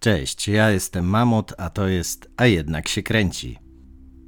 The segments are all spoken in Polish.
Cześć, ja jestem Mamut, a to jest A jednak się kręci.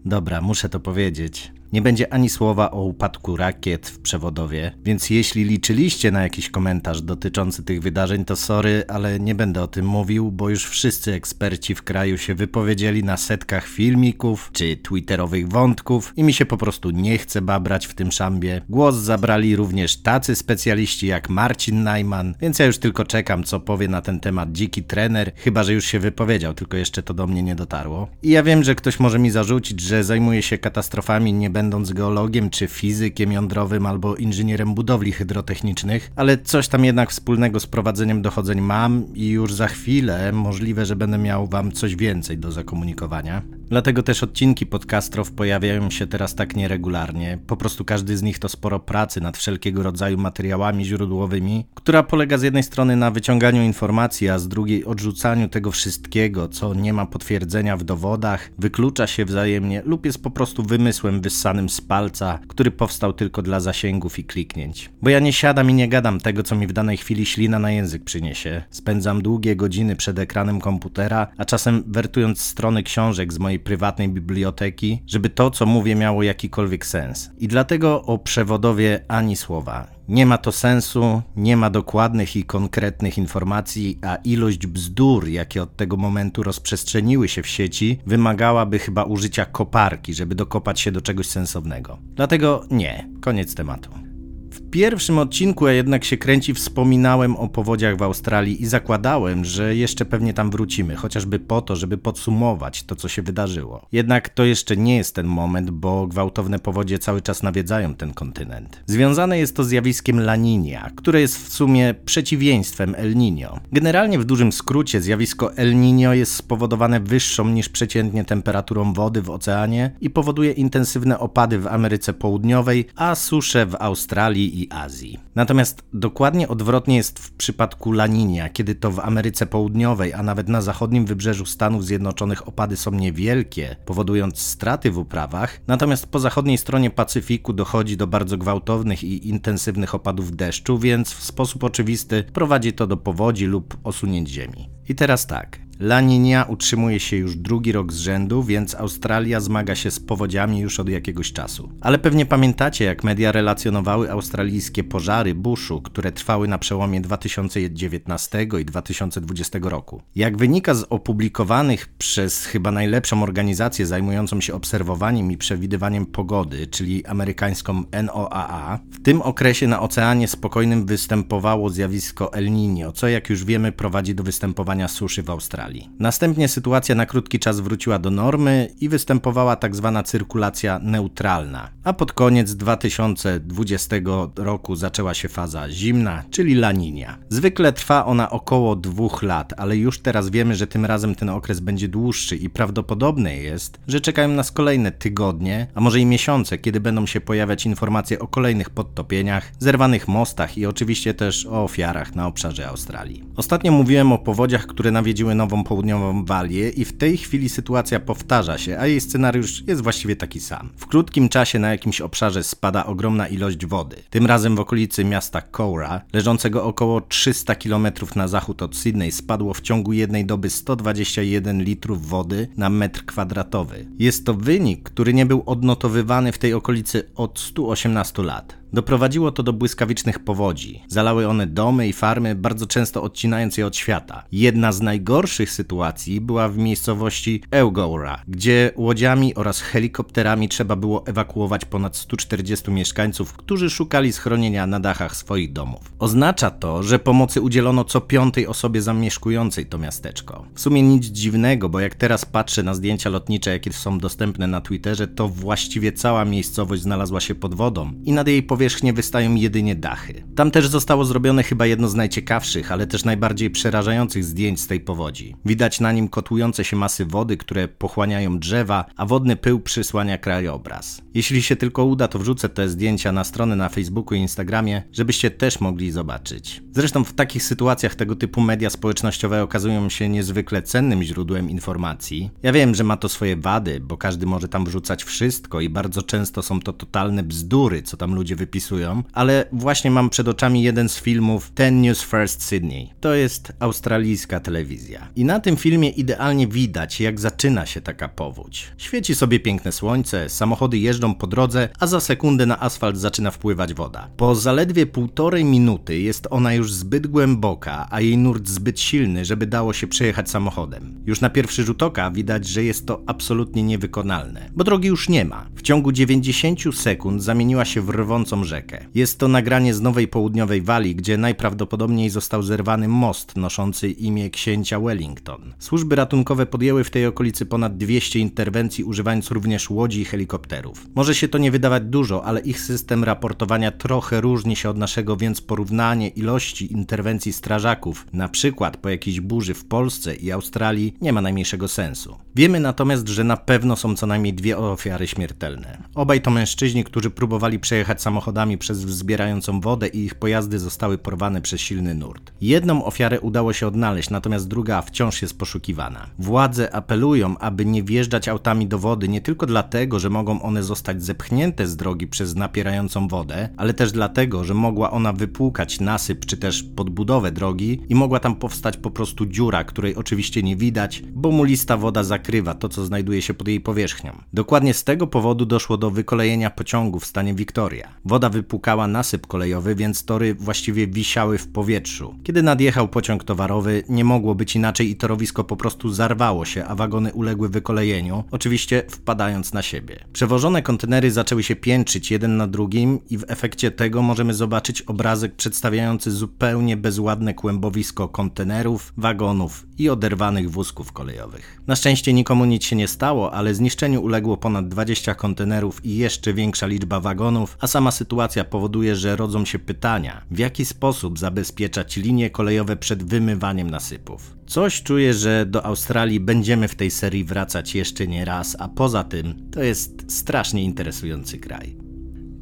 Dobra, muszę to powiedzieć. Nie będzie ani słowa o upadku rakiet w przewodowie, więc jeśli liczyliście na jakiś komentarz dotyczący tych wydarzeń, to sorry, ale nie będę o tym mówił, bo już wszyscy eksperci w kraju się wypowiedzieli na setkach filmików czy twitterowych wątków i mi się po prostu nie chce babrać w tym szambie. Głos zabrali również tacy specjaliści jak Marcin Najman, więc ja już tylko czekam, co powie na ten temat dziki trener, chyba że już się wypowiedział, tylko jeszcze to do mnie nie dotarło. I ja wiem, że ktoś może mi zarzucić, że zajmuję się katastrofami, nie będąc geologiem, czy fizykiem jądrowym, albo inżynierem budowli hydrotechnicznych, ale coś tam jednak wspólnego z prowadzeniem dochodzeń mam i już za chwilę możliwe, że będę miał wam coś więcej do zakomunikowania. Dlatego też odcinki podcastrow pojawiają się teraz tak nieregularnie. Po prostu każdy z nich to sporo pracy nad wszelkiego rodzaju materiałami źródłowymi, która polega z jednej strony na wyciąganiu informacji, a z drugiej odrzucaniu tego wszystkiego, co nie ma potwierdzenia w dowodach, wyklucza się wzajemnie lub jest po prostu wymysłem wyssanym z palca, który powstał tylko dla zasięgów i kliknięć. Bo ja nie siadam i nie gadam tego, co mi w danej chwili ślina na język przyniesie. Spędzam długie godziny przed ekranem komputera, a czasem wertując strony książek z mojej prywatnej biblioteki, żeby to, co mówię, miało jakikolwiek sens. I dlatego o przewodowie ani słowa. Nie ma to sensu, nie ma dokładnych i konkretnych informacji, a ilość bzdur, jakie od tego momentu rozprzestrzeniły się w sieci, wymagałaby chyba użycia koparki, żeby dokopać się do czegoś sensownego. Dlatego nie, koniec tematu. Pierwszym odcinku, a jednak się kręci, wspominałem o powodziach w Australii i zakładałem, że jeszcze pewnie tam wrócimy, chociażby po to, żeby podsumować to, co się wydarzyło. Jednak to jeszcze nie jest ten moment, bo gwałtowne powodzie cały czas nawiedzają ten kontynent. Związane jest to zjawiskiem La Niña, które jest w sumie przeciwieństwem El Niño. Generalnie w dużym skrócie zjawisko El Niño jest spowodowane wyższą niż przeciętnie temperaturą wody w oceanie i powoduje intensywne opady w Ameryce Południowej, a susze w Australii i Azji. Natomiast dokładnie odwrotnie jest w przypadku Laninia, kiedy to w Ameryce Południowej, a nawet na zachodnim wybrzeżu Stanów Zjednoczonych opady są niewielkie, powodując straty w uprawach, natomiast po zachodniej stronie Pacyfiku dochodzi do bardzo gwałtownych i intensywnych opadów deszczu, więc w sposób oczywisty prowadzi to do powodzi lub osunięć ziemi. I teraz tak. La Niña utrzymuje się już drugi rok z rzędu, więc Australia zmaga się z powodziami już od jakiegoś czasu. Ale pewnie pamiętacie, jak media relacjonowały australijskie pożary buszu, które trwały na przełomie 2019 i 2020 roku. Jak wynika z opublikowanych przez chyba najlepszą organizację zajmującą się obserwowaniem i przewidywaniem pogody, czyli amerykańską NOAA, w tym okresie na Oceanie Spokojnym występowało zjawisko El Niño, co jak już wiemy prowadzi do występowania suszy w Australii. Następnie sytuacja na krótki czas wróciła do normy i występowała tak zwana cyrkulacja neutralna. A pod koniec 2020 roku zaczęła się faza zimna, czyli laninia. Zwykle trwa ona około dwóch lat, ale już teraz wiemy, że tym razem ten okres będzie dłuższy i prawdopodobne jest, że czekają nas kolejne tygodnie, a może i miesiące, kiedy będą się pojawiać informacje o kolejnych podtopieniach, zerwanych mostach i oczywiście też o ofiarach na obszarze Australii. Ostatnio mówiłem o powodziach, które nawiedziły nową południową Walię i w tej chwili sytuacja powtarza się, a jej scenariusz jest właściwie taki sam. W krótkim czasie na jakimś obszarze spada ogromna ilość wody. Tym razem w okolicy miasta Cowra, leżącego około 300 km na zachód od Sydney, spadło w ciągu jednej doby 121 litrów wody na metr kwadratowy. Jest to wynik, który nie był odnotowywany w tej okolicy od 118 lat. Doprowadziło to do błyskawicznych powodzi. Zalały one domy i farmy, bardzo często odcinając je od świata. Jedna z najgorszych sytuacji była w miejscowości Eugora, gdzie łodziami oraz helikopterami trzeba było ewakuować ponad 140 mieszkańców, którzy szukali schronienia na dachach swoich domów. Oznacza to, że pomocy udzielono co piątej osobie zamieszkującej to miasteczko. W sumie nic dziwnego, bo jak teraz patrzę na zdjęcia lotnicze, jakie są dostępne na Twitterze, to właściwie cała miejscowość znalazła się pod wodą i nad jej powierzchnią powierzchnię wystają jedynie dachy. Tam też zostało zrobione chyba jedno z najciekawszych, ale też najbardziej przerażających zdjęć z tej powodzi. Widać na nim kotłujące się masy wody, które pochłaniają drzewa, a wodny pył przysłania krajobraz. Jeśli się tylko uda, to wrzucę te zdjęcia na stronę na Facebooku i Instagramie, żebyście też mogli zobaczyć. Zresztą w takich sytuacjach tego typu media społecznościowe okazują się niezwykle cennym źródłem informacji. Ja wiem, że ma to swoje wady, bo każdy może tam wrzucać wszystko i bardzo często są to totalne bzdury, co tam ludzie wypisują wypisują, ale właśnie mam przed oczami jeden z filmów Ten News First Sydney. To jest australijska telewizja. I na tym filmie idealnie widać, jak zaczyna się taka powódź. Świeci sobie piękne słońce, samochody jeżdżą po drodze, a za sekundę na asfalt zaczyna wpływać woda. Po zaledwie półtorej minuty jest ona już zbyt głęboka, a jej nurt zbyt silny, żeby dało się przejechać samochodem. Już na pierwszy rzut oka widać, że jest to absolutnie niewykonalne, bo drogi już nie ma. W ciągu 90 sekund zamieniła się w rwącą rzekę. Jest to nagranie z Nowej Południowej Walii, gdzie najprawdopodobniej został zerwany most noszący imię księcia Wellington. Służby ratunkowe podjęły w tej okolicy ponad 200 interwencji, używając również łodzi i helikopterów. Może się to nie wydawać dużo, ale ich system raportowania trochę różni się od naszego, więc porównanie ilości interwencji strażaków, na przykład po jakiejś burzy w Polsce i Australii, nie ma najmniejszego sensu. Wiemy natomiast, że na pewno są co najmniej dwie ofiary śmiertelne. Obaj to mężczyźni, którzy próbowali przejechać samochodami przez wzbierającą wodę i ich pojazdy zostały porwane przez silny nurt. Jedną ofiarę udało się odnaleźć, natomiast druga wciąż jest poszukiwana. Władze apelują, aby nie wjeżdżać autami do wody nie tylko dlatego, że mogą one zostać zepchnięte z drogi przez napierającą wodę, ale też dlatego, że mogła ona wypłukać nasyp czy też podbudowę drogi i mogła tam powstać po prostu dziura, której oczywiście nie widać, bo mulista woda zakrywa to, co znajduje się pod jej powierzchnią. Dokładnie z tego powodu doszło do wykolejenia pociągu w stanie Victoria. Woda wypłukała nasyp kolejowy, więc tory właściwie wisiały w powietrzu. Kiedy nadjechał pociąg towarowy, nie mogło być inaczej i torowisko po prostu zarwało się, a wagony uległy wykolejeniu, oczywiście wpadając na siebie. Przewożone kontenery zaczęły się piętrzyć jeden na drugim i w efekcie tego możemy zobaczyć obrazek przedstawiający zupełnie bezładne kłębowisko kontenerów, wagonów i oderwanych wózków kolejowych. Na szczęście nikomu nic się nie stało, ale zniszczeniu uległo ponad 20 kontenerów i jeszcze większa liczba wagonów, a sama sytuacja powoduje, że rodzą się pytania, w jaki sposób zabezpieczać linie kolejowe przed wymywaniem nasypów. Coś czuję, że do Australii będziemy w tej serii wracać jeszcze nie raz, a poza tym to jest strasznie interesujący kraj.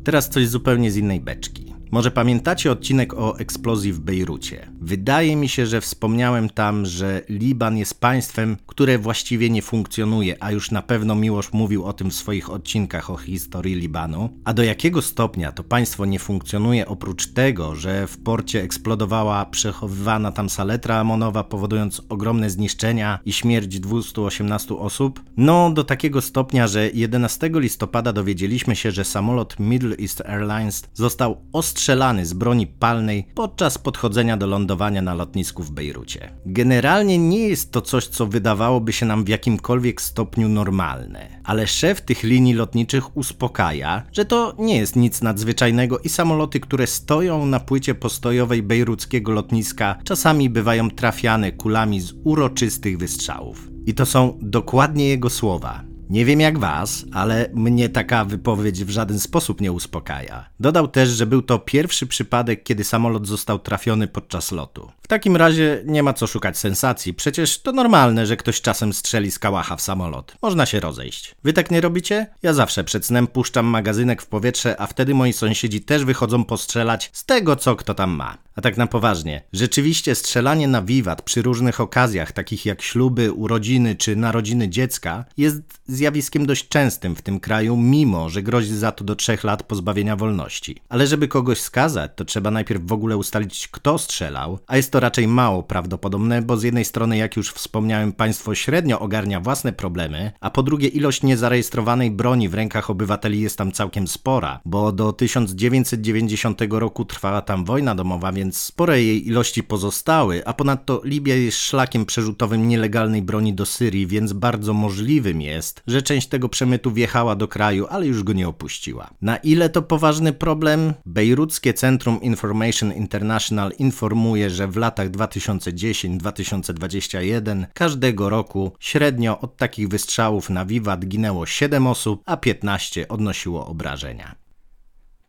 Teraz coś zupełnie z innej beczki. Może pamiętacie odcinek o eksplozji w Bejrucie? Wydaje mi się, że wspomniałem tam, że Liban jest państwem, które właściwie nie funkcjonuje, a już na pewno Miłosz mówił o tym w swoich odcinkach o historii Libanu. A do jakiego stopnia to państwo nie funkcjonuje oprócz tego, że w porcie eksplodowała przechowywana tam saletra amonowa, powodując ogromne zniszczenia i śmierć 218 osób? No, do takiego stopnia, że 11 listopada dowiedzieliśmy się, że samolot Middle East Airlines został ostrzeżony ostrzelany z broni palnej podczas podchodzenia do lądowania na lotnisku w Bejrucie. Generalnie nie jest to coś, co wydawałoby się nam w jakimkolwiek stopniu normalne, ale szef tych linii lotniczych uspokaja, że to nie jest nic nadzwyczajnego i samoloty, które stoją na płycie postojowej bejruckiego lotniska, czasami bywają trafiane kulami z uroczystych wystrzałów. I to są dokładnie jego słowa. Nie wiem jak was, ale mnie taka wypowiedź w żaden sposób nie uspokaja. Dodał też, że był to pierwszy przypadek, kiedy samolot został trafiony podczas lotu. W takim razie nie ma co szukać sensacji, przecież to normalne, że ktoś czasem strzeli z kałacha w samolot. Można się rozejść. Wy tak nie robicie? Ja zawsze przed snem puszczam magazynek w powietrze, a wtedy moi sąsiedzi też wychodzą postrzelać z tego, co kto tam ma. A tak na poważnie, rzeczywiście strzelanie na wiwat przy różnych okazjach, takich jak śluby, urodziny czy narodziny dziecka, jest zjawiskiem dość częstym w tym kraju, mimo że grozi za to do trzech lat pozbawienia wolności. Ale żeby kogoś skazać, to trzeba najpierw w ogóle ustalić, kto strzelał, a jest to raczej mało prawdopodobne, bo z jednej strony, jak już wspomniałem, państwo średnio ogarnia własne problemy, a po drugie, ilość niezarejestrowanej broni w rękach obywateli jest tam całkiem spora, bo do 1990 roku trwała tam wojna domowa, więc spore jej ilości pozostały, a ponadto Libia jest szlakiem przerzutowym nielegalnej broni do Syrii, więc bardzo możliwym jest, że część tego przemytu wjechała do kraju, ale już go nie opuściła. Na ile to poważny problem? Bejruckie Centrum Information International informuje, że w latach 2010-2021 każdego roku średnio od takich wystrzałów na wiwat ginęło 7 osób, a 15 odnosiło obrażenia.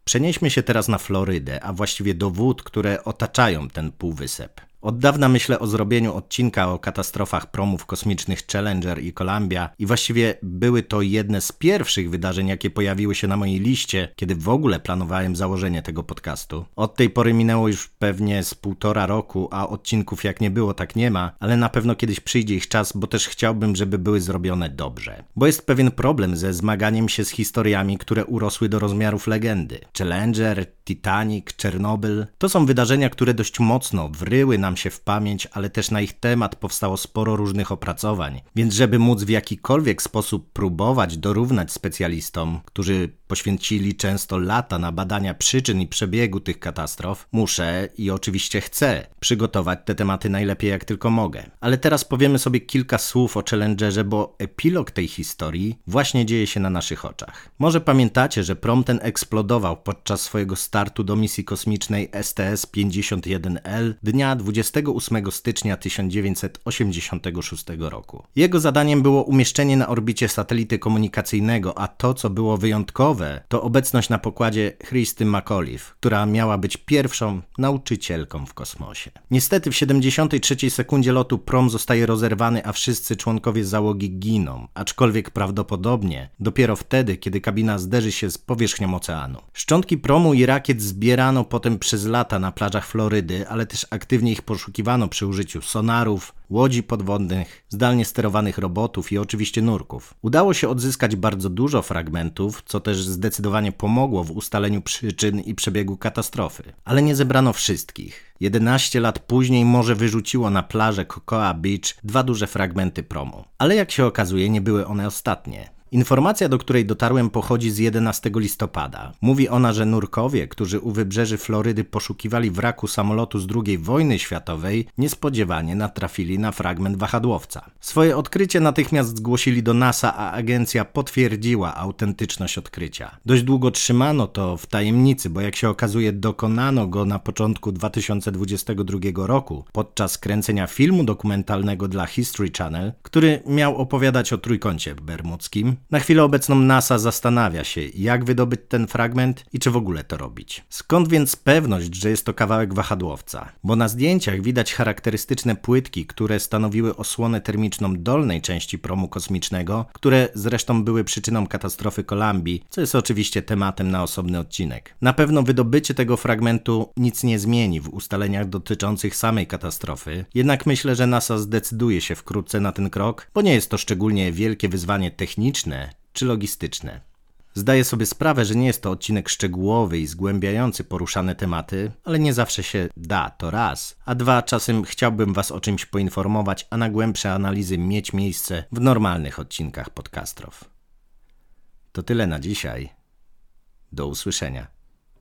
Przenieśmy się teraz na Florydę, a właściwie do wód, które otaczają ten półwysep. Od dawna myślę o zrobieniu odcinka o katastrofach promów kosmicznych Challenger i Columbia i właściwie były to jedne z pierwszych wydarzeń, jakie pojawiły się na mojej liście, kiedy w ogóle planowałem założenie tego podcastu. Od tej pory minęło już pewnie z półtora roku, a odcinków jak nie było, tak nie ma, ale na pewno kiedyś przyjdzie ich czas, bo też chciałbym, żeby były zrobione dobrze. Bo jest pewien problem ze zmaganiem się z historiami, które urosły do rozmiarów legendy. Challenger, Titanic, Czernobyl to są wydarzenia, które dość mocno wryły się w pamięć, ale też na ich temat powstało sporo różnych opracowań. Więc żeby móc w jakikolwiek sposób próbować dorównać specjalistom, którzy poświęcili często lata na badania przyczyn i przebiegu tych katastrof, muszę i oczywiście chcę przygotować te tematy najlepiej jak tylko mogę. Ale teraz powiemy sobie kilka słów o Challengerze, bo epilog tej historii właśnie dzieje się na naszych oczach. Może pamiętacie, że prom ten eksplodował podczas swojego startu do misji kosmicznej STS-51L dnia 28 stycznia 1986 roku. Jego zadaniem było umieszczenie na orbicie satelity komunikacyjnego, a to, co było wyjątkowe, to obecność na pokładzie Christy McAuliffe, która miała być pierwszą nauczycielką w kosmosie. Niestety w 73 sekundzie lotu prom zostaje rozerwany, a wszyscy członkowie załogi giną, aczkolwiek prawdopodobnie dopiero wtedy, kiedy kabina zderzy się z powierzchnią oceanu. Szczątki promu i rakiet zbierano potem przez lata na plażach Florydy, ale też aktywnie ich poszukiwano przy użyciu sonarów, łodzi podwodnych, zdalnie sterowanych robotów i oczywiście nurków. Udało się odzyskać bardzo dużo fragmentów, co też zdecydowanie pomogło w ustaleniu przyczyn i przebiegu katastrofy. Ale nie zebrano wszystkich. 11 lat później morze wyrzuciło na plażę Cocoa Beach dwa duże fragmenty promu. Ale jak się okazuje, nie były one ostatnie. Informacja, do której dotarłem, pochodzi z 11 listopada. Mówi ona, że nurkowie, którzy u wybrzeży Florydy poszukiwali wraku samolotu z II wojny światowej, niespodziewanie natrafili na fragment wahadłowca. Swoje odkrycie natychmiast zgłosili do NASA, a agencja potwierdziła autentyczność odkrycia. Dość długo trzymano to w tajemnicy, bo jak się okazuje, dokonano go na początku 2022 roku podczas kręcenia filmu dokumentalnego dla History Channel, który miał opowiadać o trójkącie bermudzkim na chwilę obecną NASA zastanawia się, jak wydobyć ten fragment i czy w ogóle to robić. Skąd więc pewność, że jest to kawałek wahadłowca? Bo na zdjęciach widać charakterystyczne płytki, które stanowiły osłonę termiczną dolnej części promu kosmicznego, które zresztą były przyczyną katastrofy Kolumbii, co jest oczywiście tematem na osobny odcinek. Na pewno wydobycie tego fragmentu nic nie zmieni w ustaleniach dotyczących samej katastrofy, jednak myślę, że NASA zdecyduje się wkrótce na ten krok, bo nie jest to szczególnie wielkie wyzwanie techniczne, czy logistyczne. Zdaję sobie sprawę, że nie jest to odcinek szczegółowy i zgłębiający poruszane tematy, ale nie zawsze się da, to raz. A dwa, czasem chciałbym Was o czymś poinformować, a na głębsze analizy mieć miejsce w normalnych odcinkach podcastrof. To tyle na dzisiaj. Do usłyszenia.